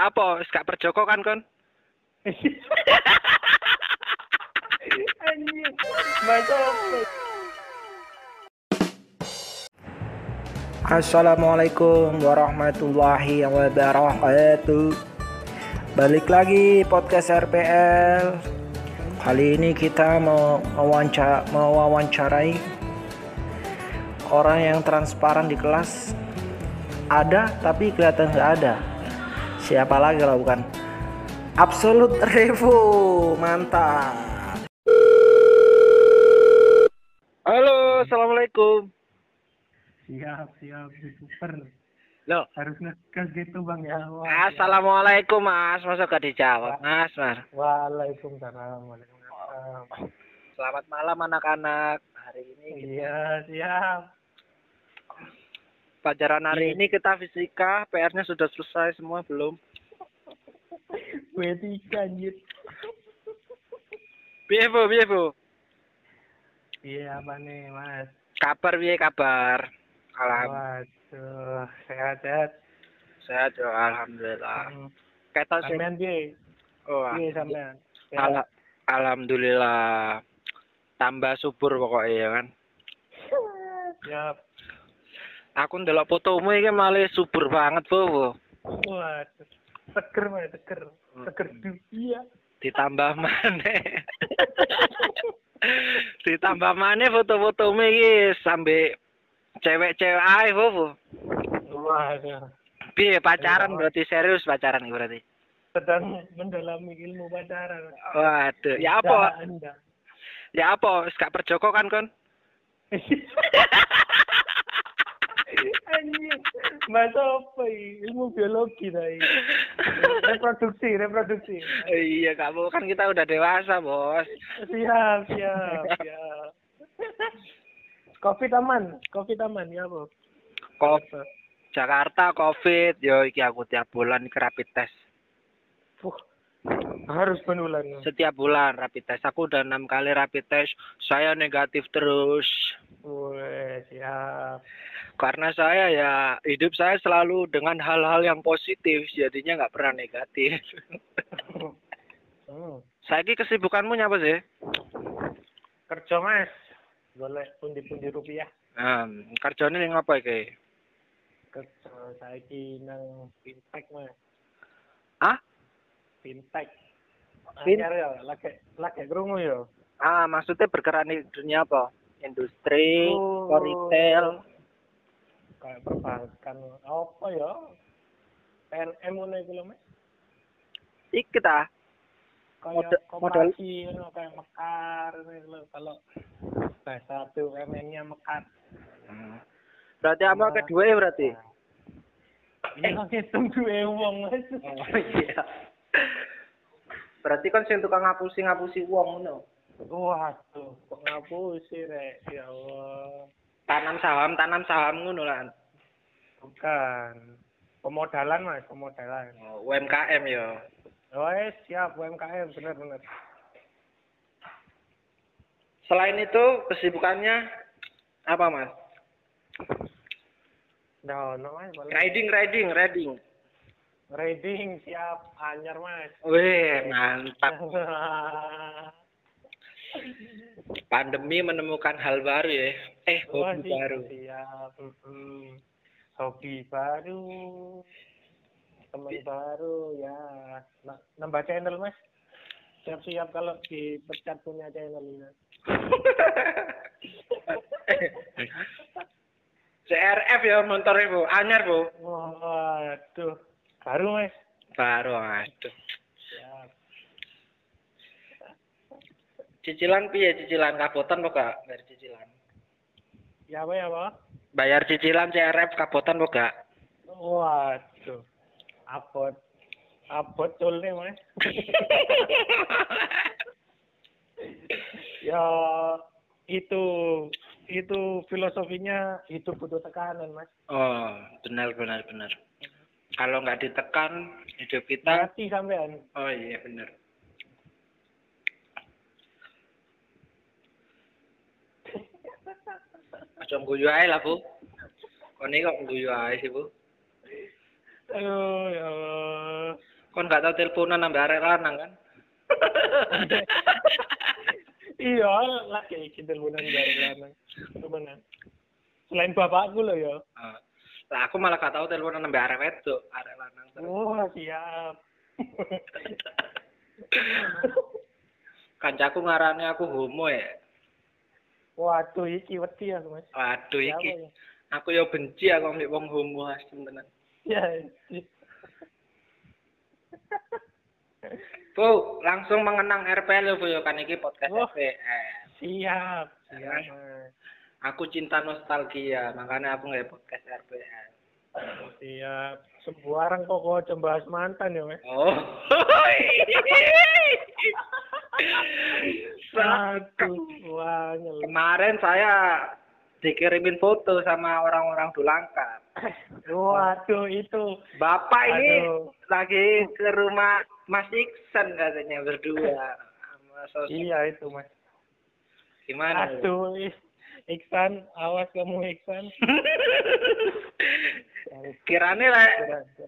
Apa? Gak perjoko kan kon? Assalamualaikum warahmatullahi wabarakatuh Balik lagi podcast RPL Kali ini kita mau mewawancara, mewawancarai Orang yang transparan di kelas Ada tapi kelihatan nggak ada Siapa lagi kalau bukan Absolut Revo Mantap Halo, assalamualaikum. Siap, siap, super. Loh, Harus ngegas gitu bang ya. Wah, assalamualaikum mas. Masa gak dijawab mas, mas. Waalaikumsalam. Waalaikumsalam. Selamat malam anak-anak. Hari ini Iya, siap. pelajaran hari Iya. ini kita fisika. PR-nya sudah selesai semua belum? Gue tiga anjir. Piye bu, piye bu? Iya apa nih mas? Kabar piye kabar? Alhamdulillah. Waduh, sehat-sehat. Sehat ya, alhamdulillah. Hmm. Kata. Sampean piye? Oh, Piye sampean? Al- alhamdulillah. Tambah subur pokoknya ya kan. Siap. Aku ndelok fotomu iki malah subur banget. Bu. Waduh. Seger mas, seger. Seger dunia. Ditambah maneh. Ditambah maneh foto-fotomu iki sampai cewek-cewek ae, Bu. Bu. Waduh. Piye pacaran Iya. berarti serius pacaran iki berarti. Sedang mendalami ilmu pacaran. Waduh, ya apa? Ya apa? Gak perjoko kan kon? Anjing. Mas apa ini? Ilmu biologi tadi. Reproduksi, reproduksi. iya, kamu kan kita udah dewasa, Bos. Siap, siap, siap. Covid aman, Covid aman ya, Bu. Kok Jakarta Covid, yo iki aku tiap bulan rapid test. Fuh, harus penulan. Setiap bulan rapid test. Aku udah enam kali rapid test. Saya negatif terus. Wih, siap. Karena saya ya hidup saya selalu dengan hal-hal yang positif, jadinya nggak pernah negatif. Hmm. Saya kesibukanmu nyapa sih? Kerja, Mas. Golek pundi-pundi rupiah. Hmm, kerjanya ning apa iki? Kerja saiki nang fintech, Mas. Ah? Fintech. Fin- Anyar ya, lagi lagi krungu ya. Ah, maksudnya bergerak di dunia apa? Industri, Oh. retail. Kayak perbankan apa ya? PNM ngono iku lho, Mas. Iki ta. Kayak Model- kayak mekar lho kalau bahasa BUMN-nya mekar. Hmm. Berarti apa Nah. kedua ya berarti? Iya, ngitung duwe wong, Mas. Oh iya. Berarti kan sing tukang ngapusi ngapusi uang ngono. Waduh, kok ngapusi rek? Ya Allah. Tanam saham, tanam saham ngono lah. Bukan. Pemodalan, Mas, pemodalan. Oh, UMKM ya. Wes, siap UMKM bener-bener. Selain itu kesibukannya apa, Mas? Nah, no, Mas. Riding, riding, riding. Riding siap anyar, Mas. Wih, mantap. Pandemi menemukan hal baru ya. Eh, hobi sih, baru. Siap. mm-mm. Hobi baru. Teman baru ya. Nah, nambah channel, Mas. Siap-siap kalau dipecat punya channel ini. CRF ya motornya, Bu. Anyar, Bu. Waduh. Baru, Mas. Baru, aduh. Siap. Cicilan piye cicilan kabotan kok gak cicilan? Ya apa ya, Pak? Bayar cicilan CRF kabotan kok gak? Waduh. Abot. Abot tul nih, Mas. ya itu itu filosofinya hidup butuh tekanan, Mas. Oh, benar benar benar. Kalau nggak ditekan hidup kita, Mati sampean. oh iya benar. Aja guyu ae lah, Bu. Kone kok guyu ae sih, Bu. Aduh, ya Allah. Kon gak tau teleponan sampe arek lanang kan? iya lagi iki teleponan dari lanang temenan selain bapakku loh ya Ah. Lah aku malah gak tau teleponan sampe arek wedok, arek lanang oh siap Kancaku ngarane aku homo ya. Waduh iki wedi aku mas Waduh Siapa iki ya? aku yo benci aku ambek wong homo asem tenan. ya Bu, langsung mengenang RPL yo Bu yo kan iki podcast Oh. RPL. siap siap Aku cinta nostalgia, makanya aku nggak podcast RPL. siap sembarang kok kok coba bahas mantan ya mas Oh. Wah nyelip. Kemarin saya dikirimin foto sama orang-orang Dulangka. Waduh itu. Bapak ini Aduh. lagi ke rumah Mas Iksan katanya berdua. Sosok. Iya itu mas. Gimana? Aduh. Iksan, awas kamu Iksan. Kirane lah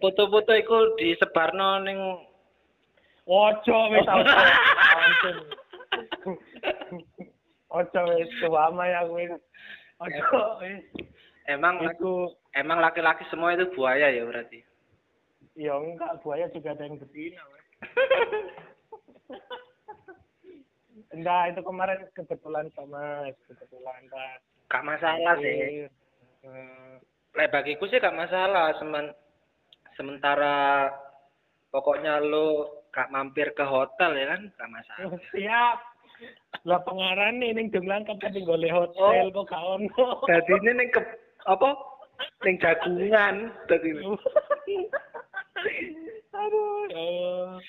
foto-foto iku disebarno ning Ojo wis ojo. Wis tuama ya wis. Ojo wis. emang Iku emang laki-laki semua itu buaya ya berarti. ya enggak buaya juga ada yang betina. Enggak, itu kemarin kebetulan sama kebetulan Pak. Gak masalah sih. Hmm. Lek bagiku sih gak masalah, semen sementara pokoknya lo gak mampir ke hotel ya kan gak masalah. Siap. Lah pengaran nih ning Demlang kan tadi golek hotel Oh. kok gak ono. Jadi ini ning ke apa? Ning jagungan tadi. Aduh, Allah.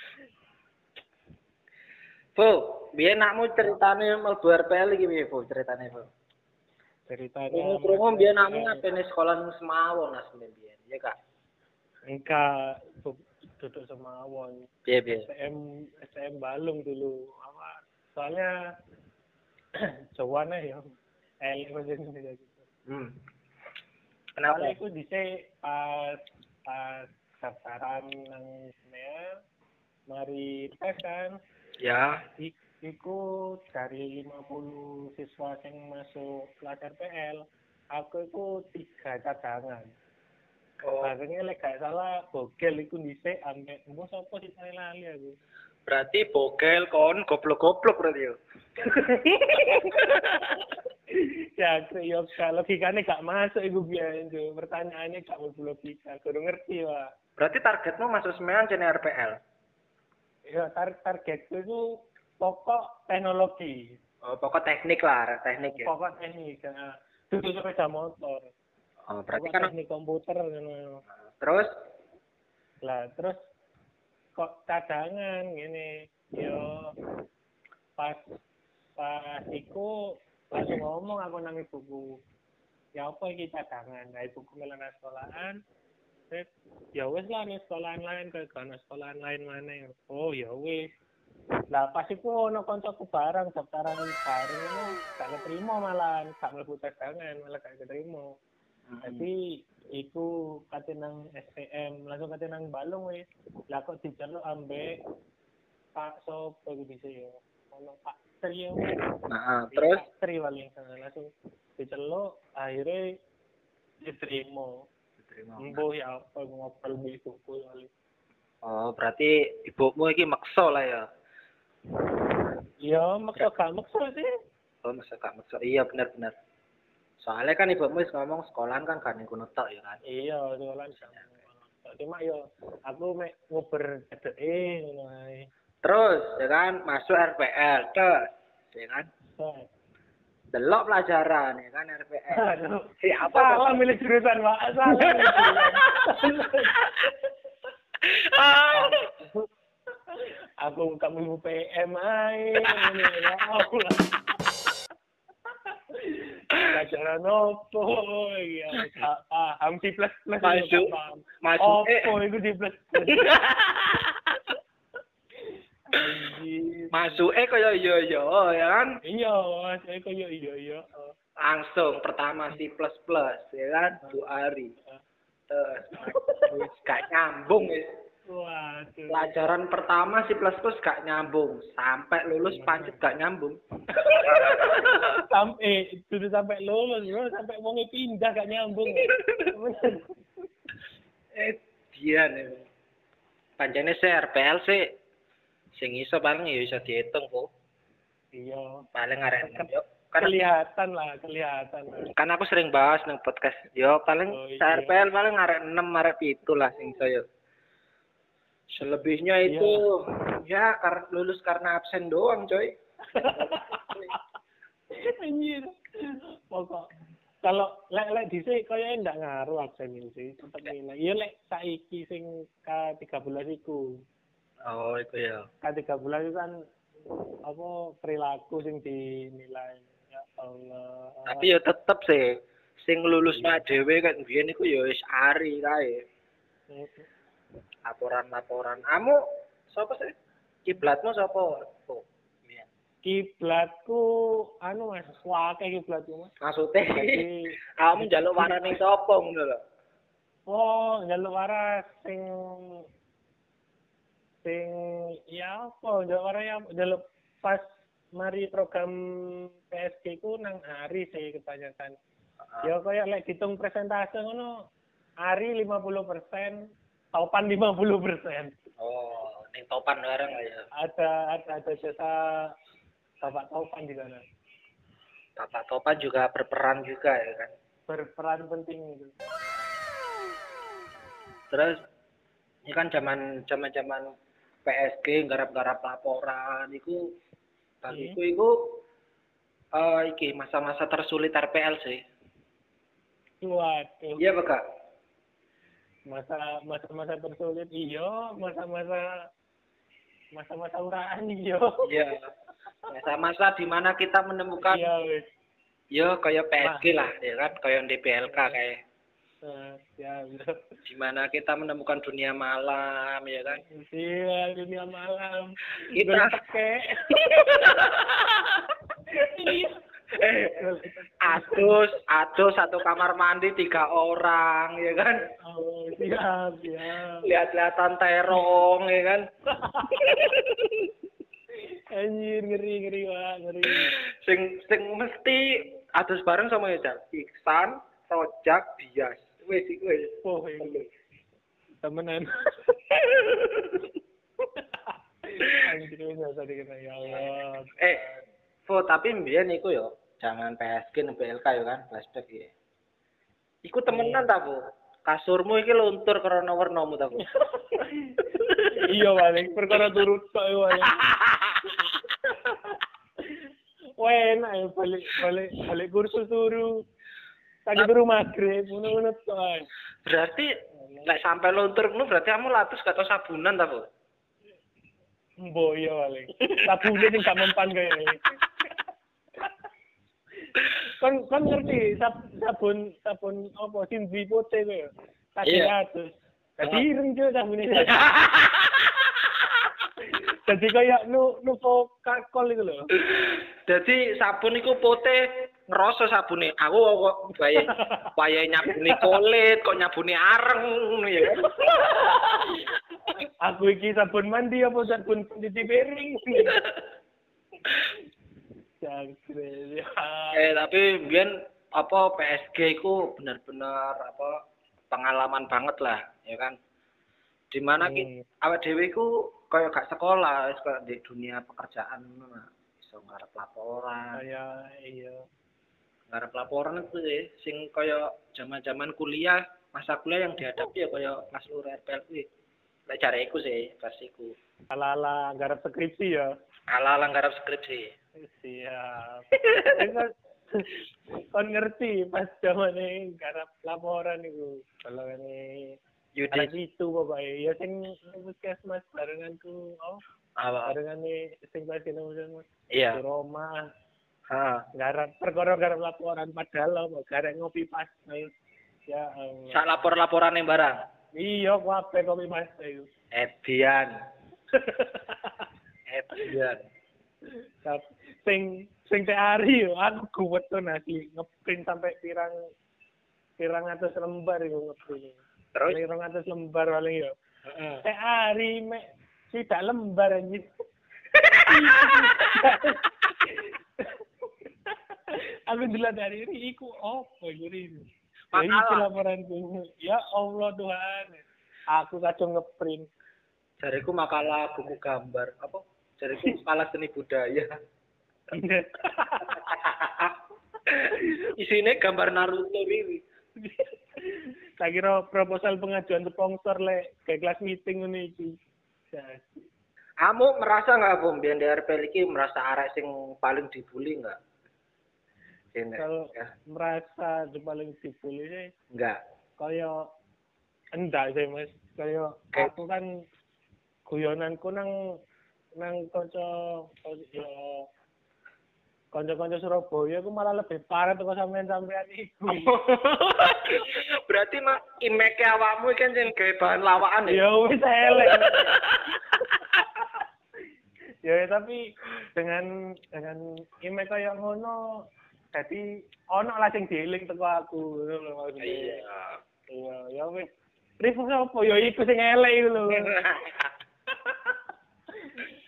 Bu, biar nakmu ceritane mlebu RPL iki piye, Bu, ceritane, Bu? Ceritanya Krungu-krungu biar nakmu ngapene sekolah Semawon Mas biyen, ya Kak? enggak duduk semawon. Piye piye? STM STM Balung dulu. Apa? Soalnya Jawane ya. Elik macam ini gitu. Hmm. Soalnya Kenapa? aku dhisik pas pas daftaran nang Semeru mari tes kan Ya. I- iku dari 50 siswa yang masuk kelas RPL aku iku tiga cadangan Oh, akhirnya lek gak salah bogel iku dhisik ambek mbok sapa sih lali aku berarti bogel kon goblok-goblok berarti yo. ya yo logikanya gak masuk iku biyen Jo. pertanyaannya gak mau logika kudu ngerti pak Berarti targetmu masuk semean channel RPL. ya tar targetku itu pokok teknologi Oh, pokok teknik lah, teknik ya. pokok teknik ya. duduk sepeda motor Oh, berarti kan teknik komputer ngono? Terus? Lah terus kok cadangan gini yo pas pas iku langsung ngomong aku nang ibuku ya apa iki cadangan? Nah ibuku melana sekolahan terus ya wis lah nih sekolahan lain ke kana sekolahan lain mana oh ya wis. Lah pas iku ono koncoku bareng daftaran bareng gak keterima malah gak mlebu cadangan malah gak keterima jadi iku kate nang STM langsung kate nang Balung wis. Lah kok diceluk ambek Pak sapa iku bisa ya. Ono Pak Tri ya, nah, terus? Pak Tri paling sana langsung diceluk akhirnya diterima. Embuh ya apa ngobrol di buku kali Oh, berarti ibumu iki maksa lah ya. ya maksa gak maksa sih. Oh, masa gak maksa. Iya, benar-benar. Soalnya kan ibumu wis ngomong sekolahan kan kan ngono tok ya kan. iya sekolah cuma yo aku mek ngono ae Terus ya kan masuk RPL, terus ya kan delok pelajaran ya kan RPL. Siapa Salah milih jurusan, Pak. Salah. Aku kamu PM ae. Ya Allah. Ya gak paham di plus plus Masuk. Masuk eh. di plus plus. Anjir. masuk eh kaya yo yo ya kan? Iya, saya koyo iya iya. langsung pertama si plus plus ya kan? Bu Ari. Terus. Wis gak nyambung wis Waduh. Pelajaran pertama C++ gak nyambung, sampai lulus pancet gak nyambung. sampai sudah sampai lulus bro sampai mau pindah gak nyambung Eh, dia nih. Pancene sih RPL sih sing iso paling ya bisa dihitung kok. iya Paling arek Kan- yo. Kan, kelihatan lah kelihatan lah. kan aku sering bahas nang podcast. Yo paling Oh, iya. RPL paling arek 6 arek 7 lah sing iso yo. Selebihnya Iya. itu ya kar lulus karena absen doang, coy. anjir. Pokok kalau lek lek dhisik kaya ndak ngaruh absen ini sih tetep nilai iya lek saiki sing K13 iku. Oh, itu ya. K13 itu kan apa perilaku sing dinilai ya Allah. Tapi ya tetep sih. Sing lulus mak dhewe kan biyen iku ya wis ari kae. Laporan-laporan. Kamu sapa sih? Kiblatmu sapa? Oh, iya. kiblatku anu mas wake kiblatku mas Maksudnya jadi kamu njaluk warane sapa ngono lho. oh njaluk waras sing sing ya apa njaluk waras ya njaluk pas mari program PSG ku nang hari sih kebanyakan ya kayak lek hitung presentase ngono hari 50% topan 50% Oh, ning topan bareng ya. ada ada ada jasa Bapak Topan di sana Bapak Topan juga berperan juga ya kan. berperan penting itu Terus ini kan zaman zaman zaman PSG garap-garap laporan itu bagiku itu eh iki masa-masa tersulit RPL sih. waduh Iya, Pak. Masa masa masa tersulit iyo. Masa-masa masa-masa uraan iyo. Iya. Masa-masa di mana kita menemukan iya wis. Ya kayak PSG lah ya kan, kayak DPLK kayak. Eh, ya di mana kita menemukan dunia malam ya kan. iya dunia malam. Kita- teke. iya Atus, atus satu kamar mandi tiga orang ya kan. oh siap siap Lihat-lihatan terong ya kan. anjir ngeri ngeri wah ngeri Sing sing mesti atus bareng sama ya Cak. Iksan, Rojak, Bias. Wes wes. oh ini temenan anjir ya Allah Eh, Fo, tapi mbiyen iku yo jangan PSG ning BLK yo kan, flashback ya. Iku temenan ta, Bu? Kasurmu iki luntur karena wernamu ta, Bu? iya paling perkara turut kok ya paling Wah enak ya balik balik balik kursus turu tadi turu maghrib ngono kok ae. Berarti nek sampai luntur ngono berarti kamu lapis gak tau sabunan ta, Bu? Mbok iya paling sabune sing gak mempan kaya ini kon kon ngerti sab, sabun sabun apa sinzi putih kaya tadi Iya. atus tadi ireng cuy sabune jadi kayak nu nu kakol itu loh Jadi sabun iku putih ngerasa sabune. Aku kok bayi bayi nyabuni kulit, kok nyabuni areng ya. kan? aku iki sabun mandi apa sabun cuci piring ya Eh tapi biyen apa PSG iku bener-bener apa pengalaman banget lah, ya kan. Di mana Hmm. kita awak dhewe iku kaya gak sekolah, wis kaya di dunia pekerjaan lah. Iso ngarep laporan, saya iya ngarep laporan itu sih sing kaya zaman-zaman kuliah, masa kuliah yang dihadapi ya kaya kelas luar RPL kuwi. Lek jareku sih, versiku. ala-ala garap skripsi ya Ala-ala ngarep skripsi. Siap Ini kon ngerti pas zaman garap laporan itu kalau ini Yudi itu bapak ya sing puskesmas barenganku oh apa? barengan nih sing pas kita mas Iya. di Roma Ha. garap perkara garap laporan padahal apa garap ngopi pas ya Allah. Sak lapor-laporan yang barang. iya kabeh kopi pas ayo Edian. Edian. Sing sing teh hari yo aku kuwet tuh nasi ngeprint sampai pirang pirang atas lembar yo ngeprint Terus pirang atas lembar paling yo. Teh hari mek tidak lembar anjir. Aku dilihat dari ini, iku apa ini? Ya laporanku. Ya Allah Tuhan. Aku kacau ngeprint. Jariku makalah buku gambar apa? Jariku makalah seni budaya. Isinya gambar Naruto ini. Tak kira proposal pengajuan sponsor le kayak kelas meeting ini iki. Kamu merasa nggak Bung di RPL ini merasa arek sing paling dibully nggak? Kalau ya, merasa paling dibully sih enggak. kaya enggak sih Mas. Kaya Kayak- aku kan guyonanku nang nang kanca ya kanca-kanca Surabaya aku malah lebih parah tuh sampean-sampean iku. Berarti mah image awakmu kan sing gawe bahan lawaan Ya ya. wis elek. ya tapi dengan dengan image kaya ngono jadi ono lah sing dieling teko aku ngono lho maksudnya. Iya. Iya, ya wis. Review apa ya iku sing elek iku lho.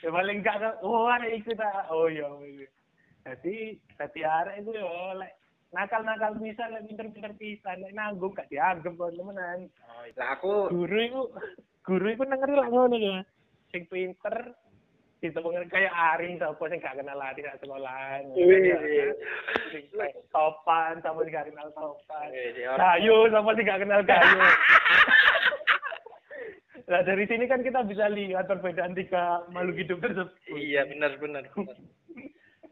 ya paling gak oh arek iku ta. Oh iya. Iya. Jadi dadi arek iku yo lek nakal-nakal bisa lek pinter-pinter pisan lek nanggung gak dianggap temenan. Lah aku Guru iku guru iku nengeri lah ngono lho. Sing pinter ditemukan kayak Ari sapa sing gak kenal Ari sak sekolahan. Wih, iya. Sing sapa sing gak kenal iya. Gayo sama sih gak kenal Gayo. Nah dari sini kan kita bisa lihat perbedaan tiga makhluk hidup tersebut. Iya bener. bener.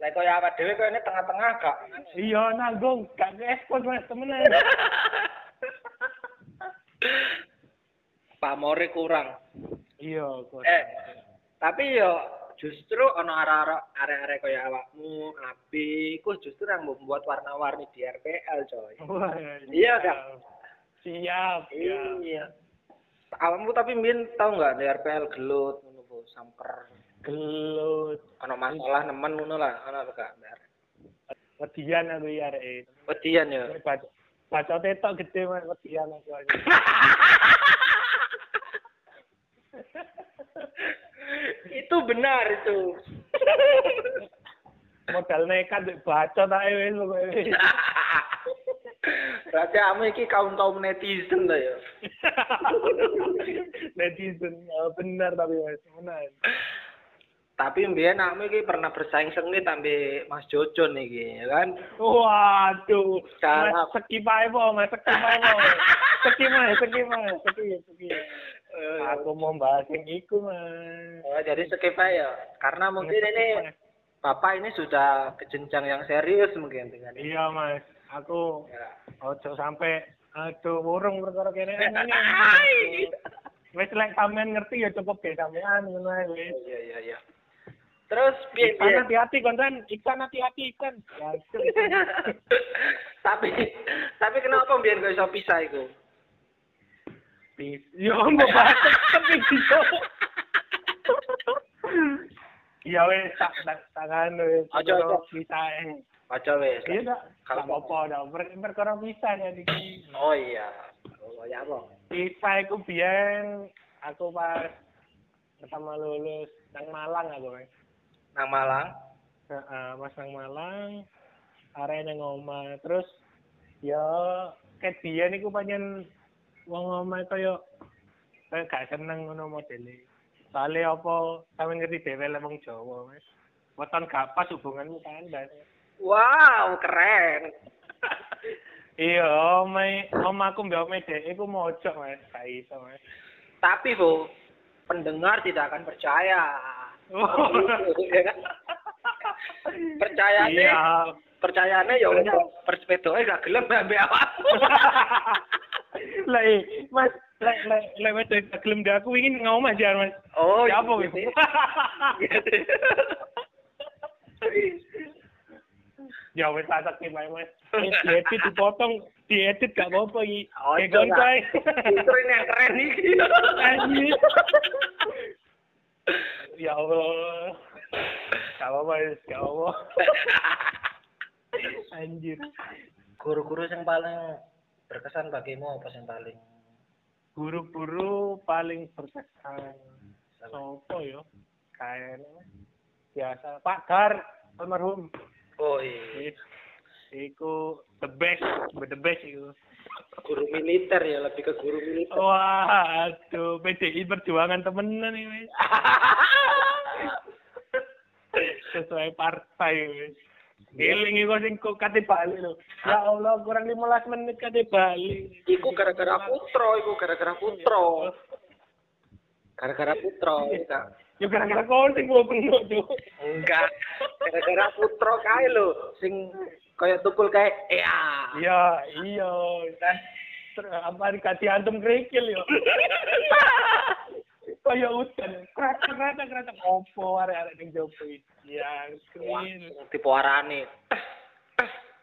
Lah kaya awak dhewe kaya ini tengah-tengah gak. Iya nanggung, gak ke ekspor mas temenan. Pamore kurang. iya, kok. Eh, tapi yo justru ono arek-arek arek-arek kaya awakmu, Abi, iku justru yang membuat warna-warni di RPL, coy. Wah, Iya, Kak. Siap, ya. Iya. Awakmu tapi mbien tau nggak di RPL gelut ngono samper. Gelut. Ono masalah nemen ngono lah, ono apa gak? Wedian aku ya rek. Wedian ya. Baca baca tetok gede mas wedian aku itu benar itu. Modal nekat baca tak wis pokoke. Berarti kamu iki kaum-kaum netizen lah ya. Netizen oh, benar tapi mas benar. Tapi mbien kamu iki pernah bersaing sengit ambil Mas Jojo nih ya kan? Waduh, Cara- mas skip ae po, mas skip ae po. Skip mas, skip mas, skip, skip. Aku mau bahas yang iku mas. Oh, jadi skip aja ya. Karena mungkin ini. Bapak ini sudah ke jenjang yang serius mungkin dengan ini. Iya mas, aku Ya. ojo sampai aduh burung perkara kene. Wes lek sampean ngerti ya cukup ge sampean ngono ae wis. Iya iya iya. Terus piye piye? hati-hati konten, iksan hati-hati iksan. Ya, tapi tapi kenapa mbien gak iso pisah iku? Bis. Yo mau bahas tapi gitu. Iya wes tak tak tangan wes. Ojo. Bisa eh. Aja wis. Iya dak. Kalau apa dak per- perkara bisa ya iki. Oh iya. Oh ya apa? Bisa iku biyen aku pas pertama lulus nang Malang aku wes. Nang Malang. Heeh, pas nang Malang arek nang omah terus ya ket biyen iku panjen wong omah kaya kaya gak seneng ngono modele. Soale apa sampe ngerti dhewe lek wong Jawa wis. Weton gak pas hubunganmu kandas. Wow, keren. Iya, omah omahku mbek omah dhek iku mojok Mas, gak iso Mas. Tapi Bu, pendengar tidak akan percaya. Oh. Ya kan? Percayane, Iya. percayane ya wong perspedoe gak gelem ambek awakmu. Lah eh, Mas, lek lek lek wis gak gelem aku ingin ngomong aja Mas. Oh, Ya apa iya. gitu? Ya wis tak sakit wae Mas. Eh, Diedit dipotong, diedit gak apa-apa iki. Oh. Justru ini yang keren iki. Ya Allah. Gak apa-apa, gak apa. Anjir. Guru-guru yang paling berkesan bagimu apa yang paling guru-guru paling berkesan sopo yo kayaknya biasa Pak Dar almarhum Oh iya. Iku the best the best iku Guru militer ya, lebih ke guru militer. wah aduh PDI perjuangan temenan ini sesuai partai wis Giling iku sing kok kate bali lho. Ya Allah, kurang 15 menit kate bali. Iku gara-gara putro, iku gara-gara putro. Gara-gara putro, enggak. Ya gara-gara kon sing Cuk. Enggak. Gara-gara putro kae lho, sing kaya tukul kae ya. Iya, iya. Kan apa dikasih antum kerikil yo. Kaya udan. Kerata kerata kerata opo arek-arek ning jopo. Ya, screen. Dipuarani. Tes,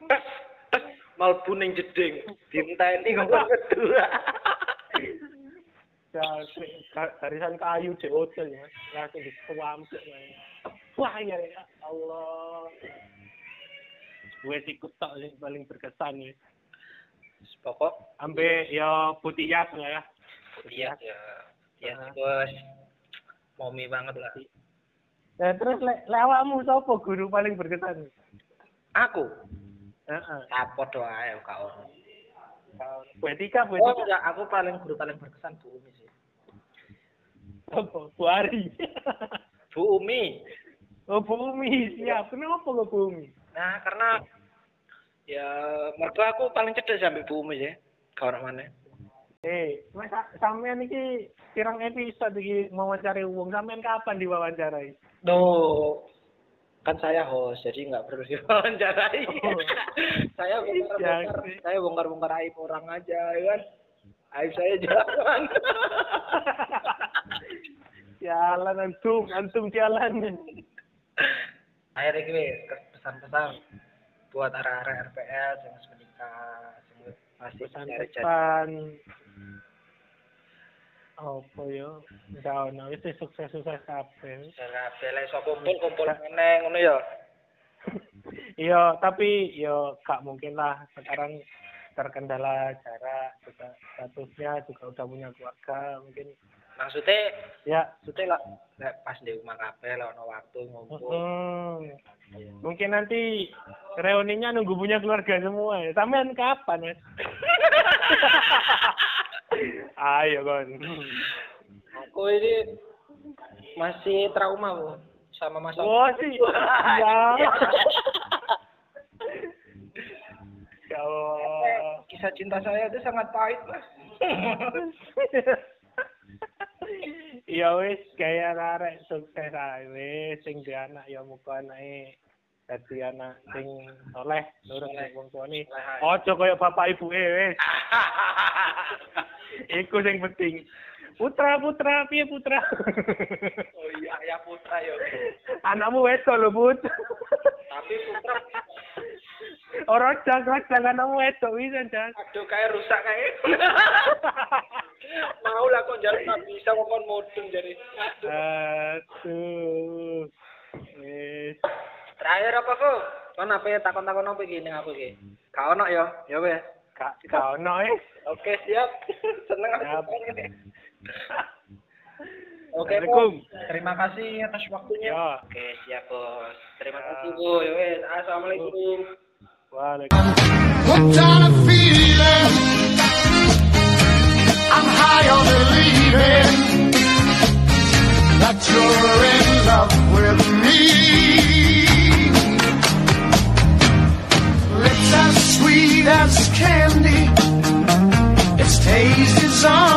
tes, tes. Malbu ning jeding. Dienteni kok kedua. Ya, garisan kayu di hotel ya. Langsung disuampuk. Wah, ya ya Allah. Gue ikut tok sing paling berkesan ya. Pokok Ambe ya putih lah ya. iya ya. Ya bos. Momi banget lah. Nah, terus le, le awakmu sapa guru paling berkesan? Aku Heeh. apa doa ya kak ono. Poetika, Oh enggak, aku paling guru paling berkesan Bu Umi sih. Apa? Bu Ari. Bu Umi. oh, Bumi. Siap. Kenapa kok Bumi? Nah, karena ya mertua aku paling cerdas sampai Bu Umi ya. Kau mana? Eh, mas sampean iki pirang episode iki mewawancari wong sampean kapan diwawancarai? Tuh, kan saya host, jadi nggak perlu diwawancarai. Oh. saya bongkar-bongkar, Ya, saya bongkar-bongkar aib orang aja, ya kan? Aib saya jangan. Jalan antum, antum jalan. Akhirnya gue pesan-pesan buat arah-arah RPL yang harus menikah, yang masih. Pesan-pesan. Apa yo? Daun wis sukses-sukses kabeh. Cari bela iso kumpul kumpul meneng ngono ya. Iya, tapi yo gak mungkin lah sekarang terkendala jarak juga statusnya juga udah punya keluarga mungkin Maksudnya, ya maksudnya lah pas di rumah kabel lah ono waktu ngumpul. hmm, mungkin nanti reuninya nunggu punya keluarga semua ya sampean kapan mas ayo kon Aku ini masih trauma bu sama masa. oh sih ya ya Allah. Kisah cinta saya itu sangat pahit mas. Iya wis kayak arek sukses ae wis sing di anak ya muga anake dadi anak sing soleh nurut ning wong tuane. Ojo kaya bapak ibu e wis. Iku sing penting. Putra putra piye putra? oh iya ya putra yo. Anakmu wedok lho, Put. Tapi putra, Ora jangan jangan anakmu bisa jan. aduh kayak rusak kayak. Jalan nggak bisa kon mudeng jadi. Aduh. Aduh. Wis. Terakhir apa kok? Kon apa ya takon-takon apa gini aku iki? Kau ono ya, ya wes. Kak kau wis. Oke siap. Seneng Siap. aku ini. Oke, Assalamualaikum. Bu. Terima kasih atas waktunya. Ya. Oke, siap, Bos. Terima kasih, Bu. Ya wes. Assalamualaikum. Waalaikumsalam. High on believing that you're in love with me. Lips as sweet as candy, its taste is on